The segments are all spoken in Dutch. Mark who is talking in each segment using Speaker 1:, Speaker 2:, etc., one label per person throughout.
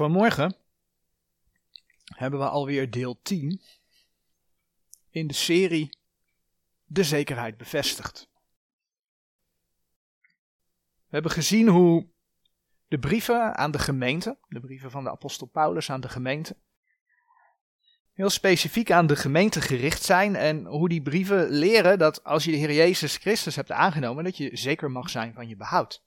Speaker 1: Vanmorgen hebben we alweer deel 10 in de serie De zekerheid bevestigd. We hebben gezien hoe de brieven aan de gemeente, de brieven van de apostel Paulus aan de gemeente, heel specifiek aan de gemeente gericht zijn en hoe die brieven leren dat als je de Heer Jezus Christus hebt aangenomen, dat je zeker mag zijn van je behoud.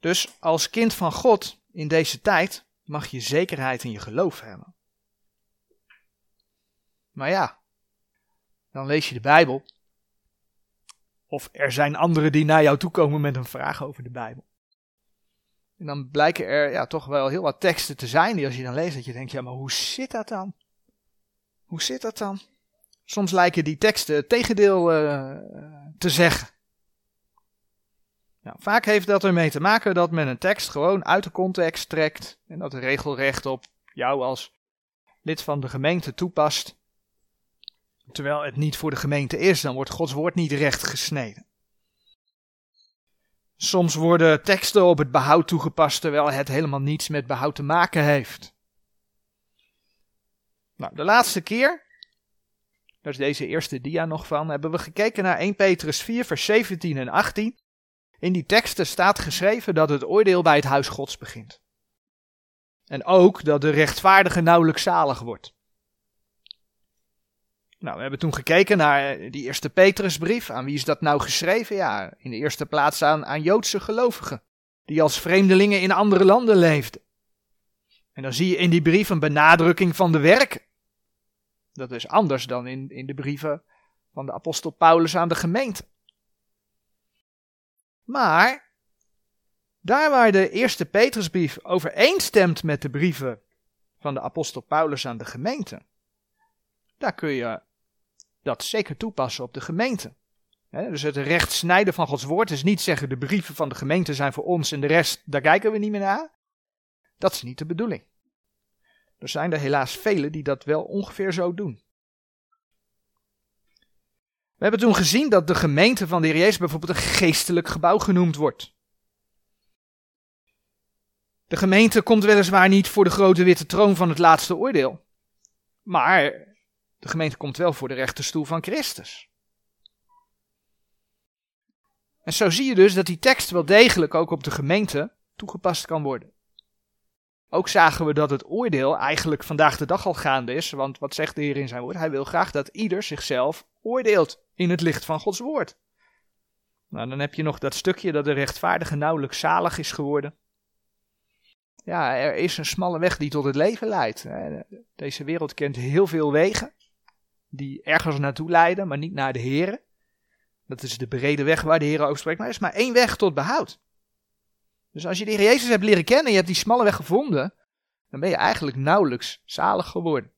Speaker 1: Dus als kind van God in deze tijd mag je zekerheid in je geloof hebben. Maar ja, dan lees je de Bijbel. Of er zijn anderen die naar jou toe komen met een vraag over de Bijbel. En dan blijken er ja, toch wel heel wat teksten te zijn die als je dan leest dat je denkt, ja maar hoe zit dat dan? Hoe zit dat dan? Soms lijken die teksten het tegendeel uh, te zeggen. Nou, vaak heeft dat ermee te maken dat men een tekst gewoon uit de context trekt en dat regelrecht op jou als lid van de gemeente toepast. Terwijl het niet voor de gemeente is, dan wordt Gods woord niet recht gesneden. Soms worden teksten op het behoud toegepast terwijl het helemaal niets met behoud te maken heeft. Nou, de laatste keer, daar is deze eerste dia nog van, hebben we gekeken naar 1 Petrus 4, vers 17 en 18. In die teksten staat geschreven dat het oordeel bij het huis Gods begint. En ook dat de rechtvaardige nauwelijks zalig wordt. Nou, we hebben toen gekeken naar die eerste Petrusbrief. Aan wie is dat nou geschreven? Ja, in de eerste plaats aan, aan Joodse gelovigen, die als vreemdelingen in andere landen leefden. En dan zie je in die brief een benadrukking van de werken. Dat is anders dan in, in de brieven van de apostel Paulus aan de gemeente. Maar daar waar de eerste Petrusbrief overeenstemt met de brieven van de apostel Paulus aan de gemeente, daar kun je dat zeker toepassen op de gemeente. dus het recht snijden van Gods woord is niet zeggen de brieven van de gemeente zijn voor ons en de rest, daar kijken we niet meer naar. Dat is niet de bedoeling. Er zijn er helaas velen die dat wel ongeveer zo doen. We hebben toen gezien dat de gemeente van de Heer Jezus bijvoorbeeld een geestelijk gebouw genoemd wordt. De gemeente komt weliswaar niet voor de grote witte troon van het laatste oordeel. Maar de gemeente komt wel voor de rechterstoel van Christus. En zo zie je dus dat die tekst wel degelijk ook op de gemeente toegepast kan worden. Ook zagen we dat het oordeel eigenlijk vandaag de dag al gaande is, want wat zegt de Heer in zijn woord? Hij wil graag dat ieder zichzelf oordeelt in het licht van Gods woord. Nou, dan heb je nog dat stukje dat de rechtvaardige nauwelijks zalig is geworden. Ja, er is een smalle weg die tot het leven leidt. Deze wereld kent heel veel wegen die ergens naartoe leiden, maar niet naar de Heer. Dat is de brede weg waar de Heer over spreekt, maar er is maar één weg tot behoud. Dus als je de Heer Jezus hebt leren kennen en je hebt die smalle weg gevonden, dan ben je eigenlijk nauwelijks zalig geworden.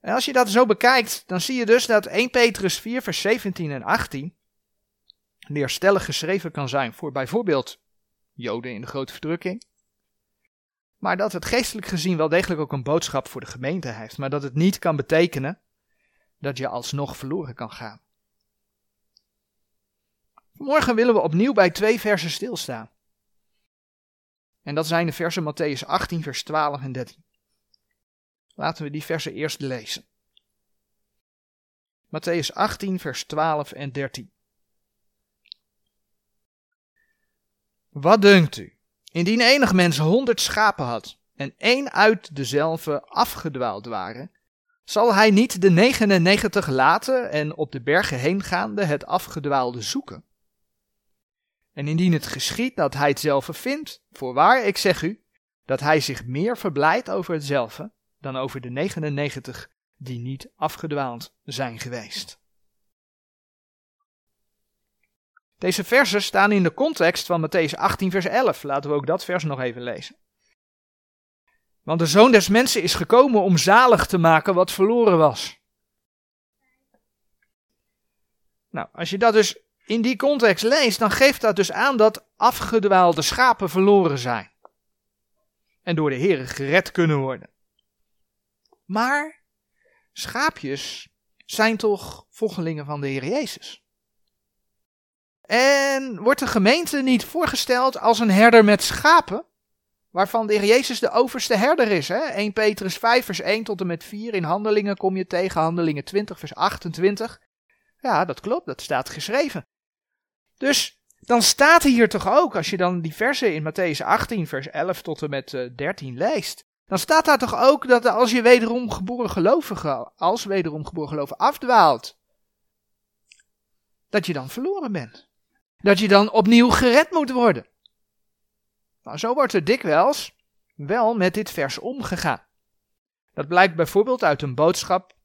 Speaker 1: En als je dat zo bekijkt, dan zie je dus dat 1 Petrus 4, vers 17 en 18 leerstellig geschreven kan zijn voor bijvoorbeeld Joden in de grote verdrukking. Maar dat het geestelijk gezien wel degelijk ook een boodschap voor de gemeente heeft. Maar dat het niet kan betekenen dat je alsnog verloren kan gaan. Morgen willen we opnieuw bij twee versen stilstaan. En dat zijn de versen Matthäus 18, vers 12 en 13. Laten we die versen eerst lezen. Matthäus 18, vers 12 en 13. Wat dunkt u? Indien enig mens honderd schapen had en één uit dezelfde afgedwaald waren, zal hij niet de 99 laten en op de bergen heen gaande het afgedwaalde zoeken? En indien het geschiet dat hij hetzelfde vindt, voorwaar, ik zeg u, dat hij zich meer verblijdt over hetzelfde dan over de 99 die niet afgedwaald zijn geweest. Deze versen staan in de context van Matthäus 18, vers 11. Laten we ook dat vers nog even lezen. Want de zoon des mensen is gekomen om zalig te maken wat verloren was. Nou, als je dat dus in die context leest, dan geeft dat dus aan dat afgedwaalde schapen verloren zijn. En door de Heer gered kunnen worden. Maar schaapjes zijn toch volgelingen van de Heer Jezus. En wordt de gemeente niet voorgesteld als een herder met schapen? Waarvan de Heer Jezus de overste herder is. Hè? 1 Petrus 5 vers 1 tot en met 4 in Handelingen kom je tegen. Handelingen 20 vers 28. Ja, dat klopt, dat staat geschreven. Dus dan staat hier toch ook, als je dan die versen in Matthäus 18 vers 11 tot en met 13 eh, leest. Dan staat daar toch ook dat als je wederom geboren gelovige, als wederom geboren gelovige afdwaalt, dat je dan verloren bent. Dat je dan opnieuw gered moet worden. Nou, zo wordt er dikwijls wel met dit vers omgegaan. Dat blijkt bijvoorbeeld uit een boodschap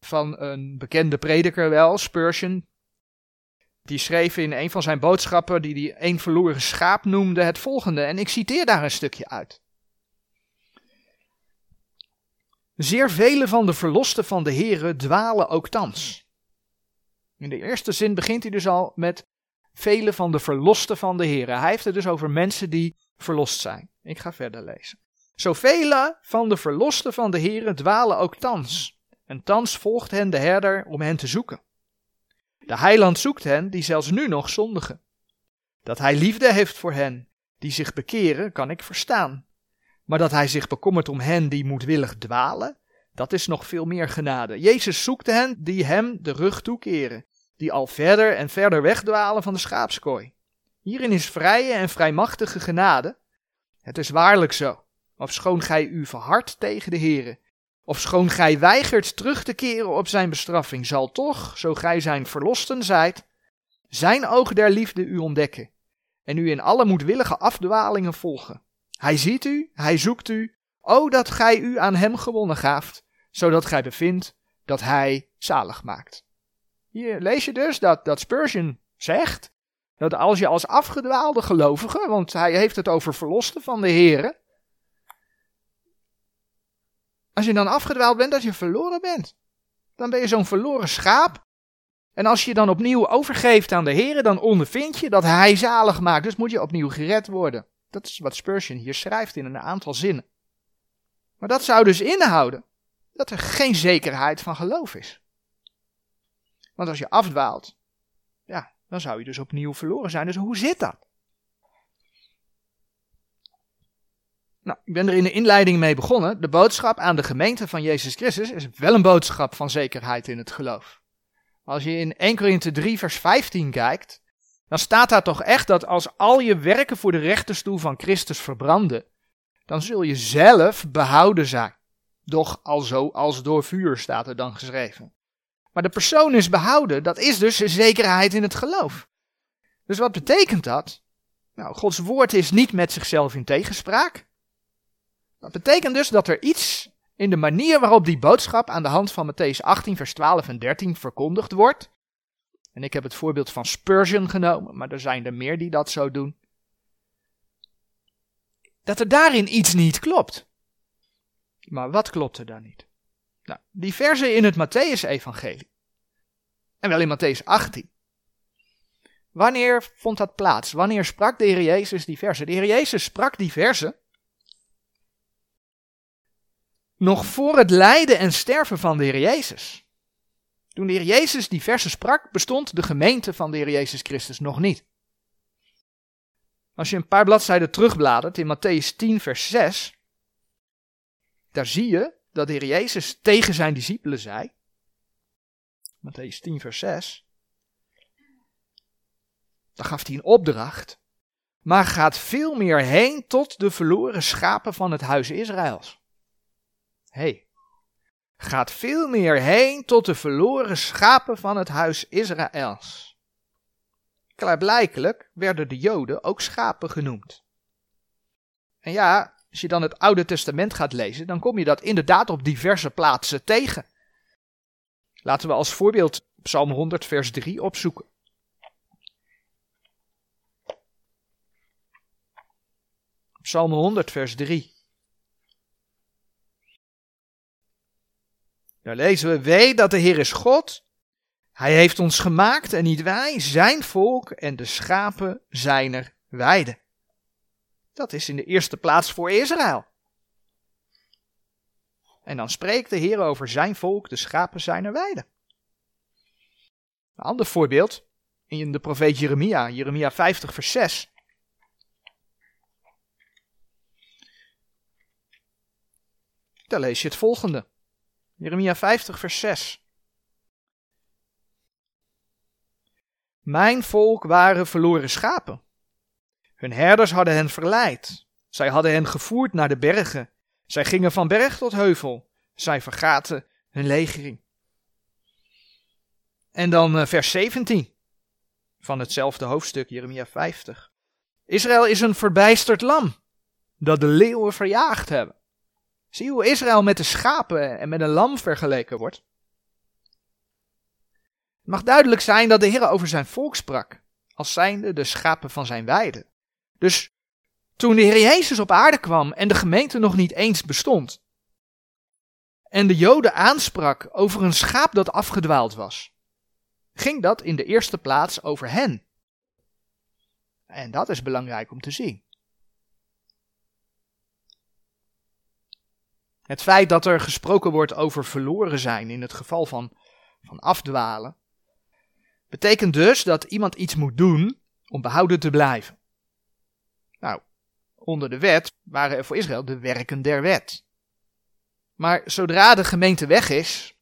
Speaker 1: van een bekende prediker wel, Spurgeon. Die schreef in een van zijn boodschappen, die hij een verloren schaap noemde, het volgende. En ik citeer daar een stukje uit. Zeer vele van de verlosten van de Here dwalen ook thans. In de eerste zin begint hij dus al met vele van de verlosten van de Here. Hij heeft het dus over mensen die verlost zijn. Ik ga verder lezen. Zoveel van de verlosten van de Here dwalen ook thans. En thans volgt hen de herder om hen te zoeken. De heiland zoekt hen die zelfs nu nog zondigen. Dat hij liefde heeft voor hen die zich bekeren, kan ik verstaan. Maar dat hij zich bekommert om hen die moedwillig dwalen, dat is nog veel meer genade. Jezus zoekt hen die hem de rug toekeren, die al verder en verder wegdwalen van de schaapskooi. Hierin is vrije en vrijmachtige genade. Het is waarlijk zo. Ofschoon gij u verhardt tegen de Heere, ofschoon gij weigert terug te keren op zijn bestraffing, zal toch, zo gij zijn verlosten zijt, zijn oog der liefde u ontdekken en u in alle moedwillige afdwalingen volgen. Hij ziet u, hij zoekt u, o dat gij u aan hem gewonnen gaaft, zodat gij bevindt dat hij zalig maakt. Hier lees je dus dat, dat Spurgeon zegt, dat als je als afgedwaalde gelovige, want hij heeft het over verlosten van de heren, als je dan afgedwaald bent, dat je verloren bent. Dan ben je zo'n verloren schaap. En als je dan opnieuw overgeeft aan de heren, dan ondervind je dat hij zalig maakt. Dus moet je opnieuw gered worden. Dat is wat Spurgeon hier schrijft in een aantal zinnen. Maar dat zou dus inhouden dat er geen zekerheid van geloof is. Want als je afdwaalt, ja, dan zou je dus opnieuw verloren zijn. Dus hoe zit dat? Nou, ik ben er in de inleiding mee begonnen. De boodschap aan de gemeente van Jezus Christus is wel een boodschap van zekerheid in het geloof. Als je in 1 Korinthe 3 vers 15 kijkt, dan staat daar toch echt dat als al je werken voor de rechterstoel van Christus verbranden, dan zul je zelf behouden zijn. Doch alzo als door vuur staat er dan geschreven. Maar de persoon is behouden, dat is dus zekerheid in het geloof. Dus wat betekent dat? Nou, Gods woord is niet met zichzelf in tegenspraak. Dat betekent dus dat er iets in de manier waarop die boodschap aan de hand van Matthäus 18, vers 12 en 13 verkondigd wordt. En ik heb het voorbeeld van Spurgeon genomen, maar er zijn er meer die dat zo doen. Dat er daarin iets niet klopt. Maar wat klopt er dan niet? Nou, die verse in het Matthäus-evangelie. En wel in Matthäus 18. Wanneer vond dat plaats? Wanneer sprak de Heer Jezus die verse? De Heer Jezus sprak die verse nog voor het lijden en sterven van de Heer Jezus. Toen de Heer Jezus die verse sprak, bestond de gemeente van de Heer Jezus Christus nog niet. Als je een paar bladzijden terugbladert in Matthäus 10, vers 6, daar zie je dat de Heer Jezus tegen zijn discipelen zei, Matthäus 10, vers 6, dan gaf hij een opdracht, maar gaat veel meer heen tot de verloren schapen van het huis Israëls. hey, gaat veel meer heen tot de verloren schapen van het huis Israëls. Klaarblijkelijk werden de Joden ook schapen genoemd. En ja, als je dan het Oude Testament gaat lezen, dan kom je dat inderdaad op diverse plaatsen tegen. Laten we als voorbeeld Psalm 100, vers 3 opzoeken. Psalm 100, vers 3. Daar lezen we: Wee dat de Heer is God. Hij heeft ons gemaakt en niet wij, zijn volk en de schapen zijner weide. Dat is in de eerste plaats voor Israël. En dan spreekt de Heer over zijn volk, de schapen zijner weide. Een ander voorbeeld in de profeet Jeremia, Jeremia 50 vers 6. Daar lees je het volgende. Jeremia 50 vers 6. Mijn volk waren verloren schapen. Hun herders hadden hen verleid. Zij hadden hen gevoerd naar de bergen. Zij gingen van berg tot heuvel. Zij vergaten hun legering. En dan uh, vers 17 van hetzelfde hoofdstuk, Jeremia 50. Israël is een verbijsterd lam, dat de leeuwen verjaagd hebben. Zie hoe Israël met de schapen en met een lam vergeleken wordt. Het mag duidelijk zijn dat de Heer over zijn volk sprak, als zijnde de schapen van zijn weide. Dus toen de Heer Jezus op aarde kwam en de gemeente nog niet eens bestond, en de Joden aansprak over een schaap dat afgedwaald was, ging dat in de eerste plaats over hen. En dat is belangrijk om te zien. Het feit dat er gesproken wordt over verloren zijn in het geval van, van afdwalen, betekent dus dat iemand iets moet doen om behouden te blijven. Nou, onder de wet waren er voor Israël de werken der wet. Maar zodra de gemeente weg is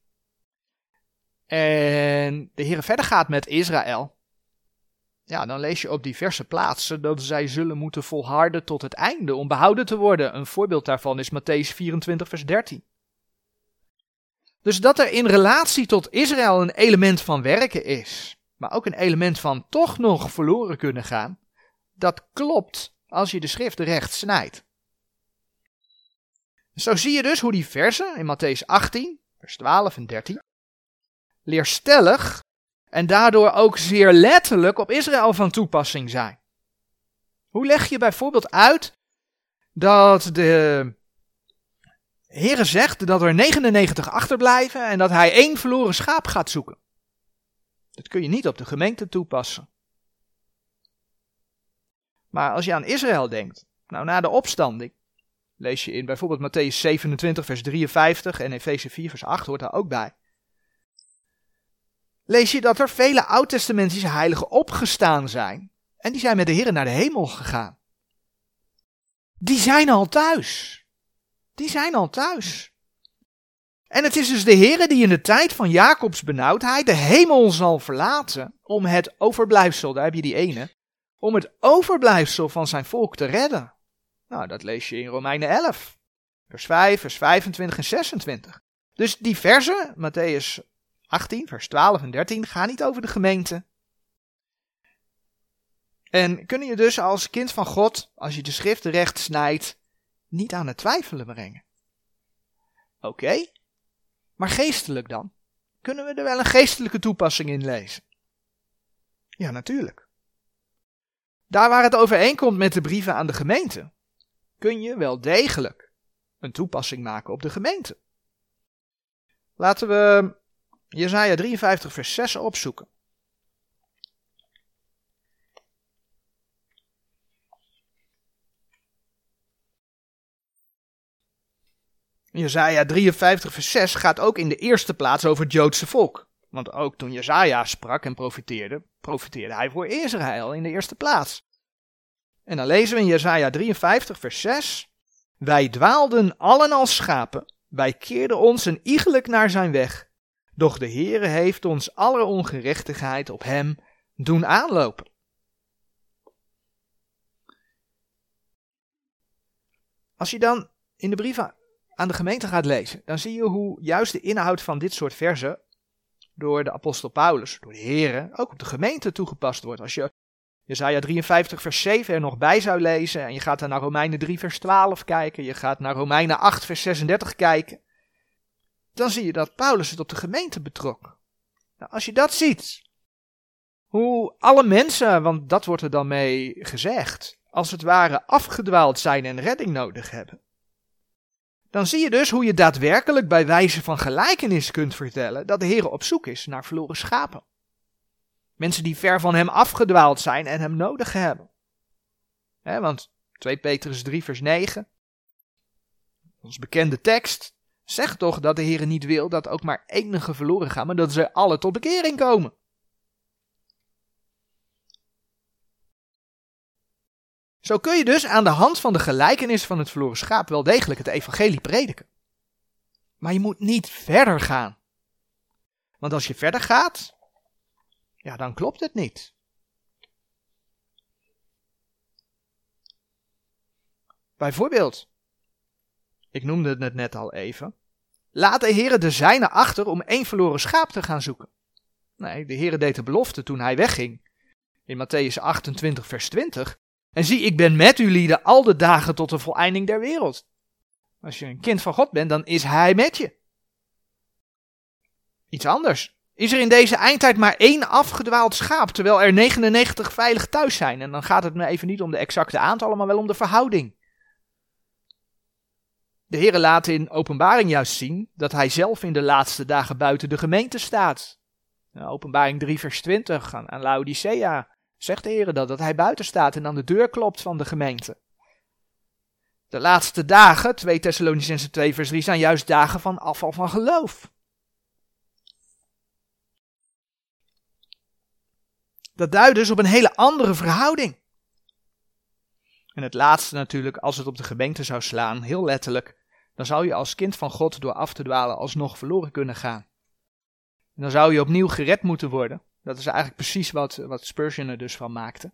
Speaker 1: en de Heer verder gaat met Israël, ja, dan lees je op diverse plaatsen dat zij zullen moeten volharden tot het einde om behouden te worden. Een voorbeeld daarvan is Matthäus 24, vers 13. Dus dat er in relatie tot Israël een element van werken is, maar ook een element van toch nog verloren kunnen gaan, dat klopt als je de schrift recht snijdt. Zo zie je dus hoe die versen in Matthäus 18, vers 12 en 13, leerstellig en daardoor ook zeer letterlijk op Israël van toepassing zijn. Hoe leg je bijvoorbeeld uit dat de Heere zegt dat er 99 achterblijven en dat hij één verloren schaap gaat zoeken? Dat kun je niet op de gemeente toepassen. Maar als je aan Israël denkt, nou na de opstanding, lees je in bijvoorbeeld Matthäus 27 vers 53 en Efeze 4 vers 8 hoort daar ook bij lees je dat er vele oud-testamentische heiligen opgestaan zijn. En die zijn met de Heer naar de hemel gegaan. Die zijn al thuis. Die zijn al thuis. En het is dus de Heer die in de tijd van Jacobs benauwdheid de hemel zal verlaten om het overblijfsel, daar heb je die ene, om het overblijfsel van zijn volk te redden. Nou, dat lees je in Romeinen 11, vers 5, vers 25 en 26. Dus die versen, Matthäus 18, vers 12 en 13 gaan niet over de gemeente. En kun je dus als kind van God, als je de schrift recht snijdt, niet aan het twijfelen brengen. Oké, maar geestelijk dan? Kunnen we er wel een geestelijke toepassing in lezen? Ja, natuurlijk. Daar waar het overeenkomt met de brieven aan de gemeente, kun je wel degelijk een toepassing maken op de gemeente. Laten we Jezaja 53 vers 6 opzoeken. Jezaja 53 vers 6 gaat ook in de eerste plaats over het Joodse volk. Want ook toen Jezaja sprak en profiteerde, profiteerde hij voor Israël in de eerste plaats. En dan lezen we in Jezaja 53 vers 6. Wij dwaalden allen als schapen, wij keerden ons een iegelijk naar zijn weg. Doch de Heere heeft ons alle ongerechtigheid op hem doen aanlopen. Als je dan in de brief aan de gemeente gaat lezen, dan zie je hoe juist de inhoud van dit soort verzen door de apostel Paulus, door de Heere, ook op de gemeente toegepast wordt. Als je Jezaja 53 vers 7 er nog bij zou lezen en je gaat dan naar Romeinen 3 vers 12 kijken, je gaat naar Romeinen 8 vers 36 kijken, dan zie je dat Paulus het op de gemeente betrok. Nou, als je dat ziet, hoe alle mensen, want dat wordt er dan mee gezegd, als het ware afgedwaald zijn en redding nodig hebben. Dan zie je dus hoe je daadwerkelijk bij wijze van gelijkenis kunt vertellen dat de Heer op zoek is naar verloren schapen. Mensen die ver van hem afgedwaald zijn en hem nodig hebben. want 2 Petrus 3 vers 9, ons bekende tekst, Zeg toch dat de Heer niet wil dat ook maar enige verloren gaan, maar dat ze alle tot bekering komen. Zo kun je dus aan de hand van de gelijkenis van het verloren schaap wel degelijk het evangelie prediken. Maar je moet niet verder gaan. Want als je verder gaat, ja, dan klopt het niet. Bijvoorbeeld, ik noemde het net al even, laat de Heer de zijne achter om één verloren schaap te gaan zoeken. Nee, de Heer deed de belofte toen hij wegging. In Matthäus 28, vers 20. En zie, ik ben met u lieden al de dagen tot de voleinding der wereld. Als je een kind van God bent, dan is hij met je. Iets anders. Is er in deze eindtijd maar één afgedwaald schaap, terwijl er 99 veilig thuis zijn? En dan gaat het me even niet om de exacte aantallen, maar wel om de verhouding. De Heer laat in openbaring juist zien dat hij zelf in de laatste dagen buiten de gemeente staat. Openbaring 3 vers 20 aan, Laodicea zegt de Heer dat, dat hij buiten staat en aan de deur klopt van de gemeente. De laatste dagen, 2 Thessalonicense 2 vers 3, zijn juist dagen van afval van geloof. Dat duidt dus op een hele andere verhouding. En het laatste natuurlijk, als het op de gemeente zou slaan, heel letterlijk, dan zou je als kind van God door af te dwalen alsnog verloren kunnen gaan. En dan zou je opnieuw gered moeten worden. Dat is eigenlijk precies wat, wat Spurgeon er dus van maakte.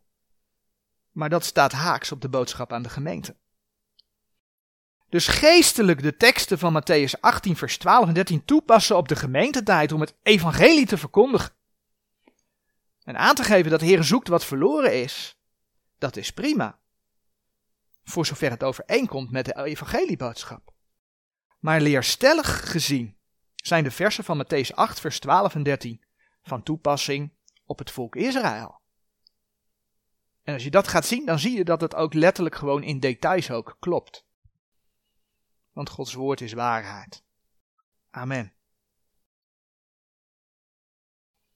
Speaker 1: Maar dat staat haaks op de boodschap aan de gemeente. Dus geestelijk de teksten van Matthäus 18, vers 12 en 13 toepassen op de gemeentetijd om het evangelie te verkondigen. En aan te geven dat de Heer zoekt wat verloren is, dat is prima. Voor zover het overeenkomt met de evangelieboodschap. Maar leerstellig gezien zijn de versen van Matthäus 8, vers 12 en 13 van toepassing op het volk Israël. En als je dat gaat zien, dan zie je dat het ook letterlijk gewoon in details ook klopt. Want Gods woord is waarheid. Amen.